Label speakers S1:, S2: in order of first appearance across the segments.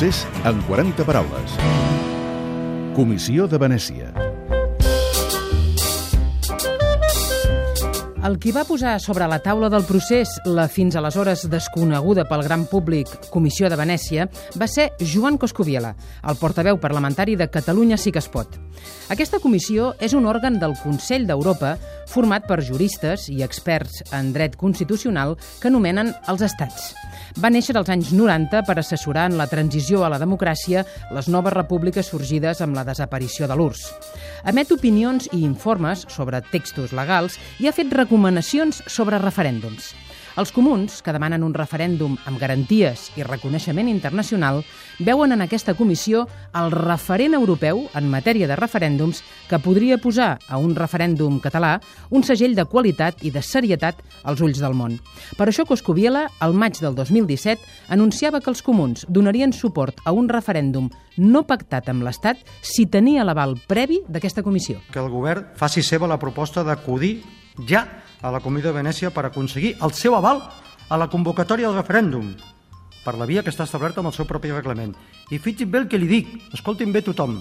S1: procés en 40 paraules. Comissió de Venècia.
S2: El qui va posar sobre la taula del procés la fins aleshores desconeguda pel gran públic Comissió de Venècia va ser Joan Coscubiela, el portaveu parlamentari de Catalunya sí que es pot. Aquesta comissió és un òrgan del Consell d'Europa format per juristes i experts en dret constitucional que anomenen els estats. Va néixer als anys 90 per assessorar en la transició a la democràcia les noves repúbliques sorgides amb la desaparició de l'URSS. Emet opinions i informes sobre textos legals i ha fet recomanacions sobre referèndums. Els comuns, que demanen un referèndum amb garanties i reconeixement internacional, veuen en aquesta comissió el referent europeu en matèria de referèndums que podria posar a un referèndum català un segell de qualitat i de serietat als ulls del món. Per això Coscubiela, al maig del 2017, anunciava que els comuns donarien suport a un referèndum no pactat amb l'Estat si tenia l'aval previ d'aquesta comissió.
S3: Que el govern faci seva la proposta d'acudir ja a la Comissió de Venècia per aconseguir el seu aval a la convocatòria del referèndum per la via que està establerta amb el seu propi reglament. I fixin bé el que li dic, escoltin bé tothom,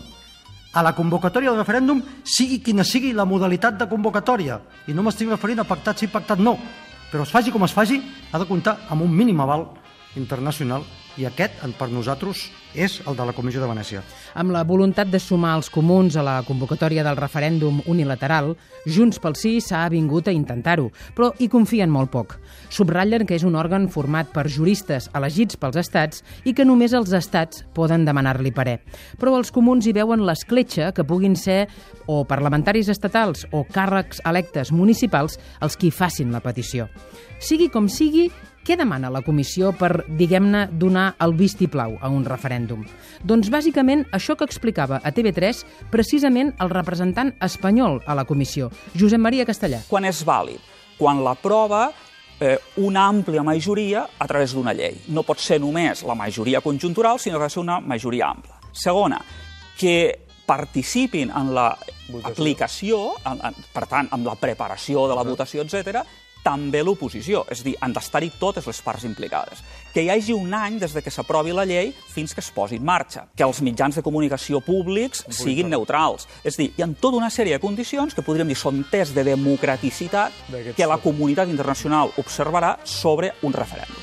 S3: a la convocatòria del referèndum sigui quina sigui la modalitat de convocatòria, i no m'estic referint a pactat sí, pactat no, però es faci com es faci, ha de comptar amb un mínim aval internacional i aquest, per nosaltres, és el de la Comissió de Venècia.
S2: Amb la voluntat de sumar els comuns a la convocatòria del referèndum unilateral, Junts pel Sí s'ha vingut a intentar-ho, però hi confien molt poc. Subratllen que és un òrgan format per juristes elegits pels estats i que només els estats poden demanar-li parer. Però els comuns hi veuen l'escletxa que puguin ser o parlamentaris estatals o càrrecs electes municipals els qui facin la petició. Sigui com sigui, què demana la comissió per, diguem-ne, donar el vistiplau a un referèndum? Doncs bàsicament això que explicava a TV3 precisament el representant espanyol a la comissió, Josep Maria Castellà.
S4: Quan és vàlid? Quan l'aprova eh, una àmplia majoria a través d'una llei. No pot ser només la majoria conjuntural, sinó que ha de ser una majoria ampla. Segona, que participin en la aplicació, en, en, per tant, en la preparació de la votació, etc també l'oposició, és a dir, han d'estar-hi totes les parts implicades. Que hi hagi un any des de que s'aprovi la llei fins que es posi en marxa. Que els mitjans de comunicació públics siguin neutrals. És a dir, hi ha tota una sèrie de condicions que podríem dir són tests de democraticitat que la comunitat internacional observarà sobre un referèndum.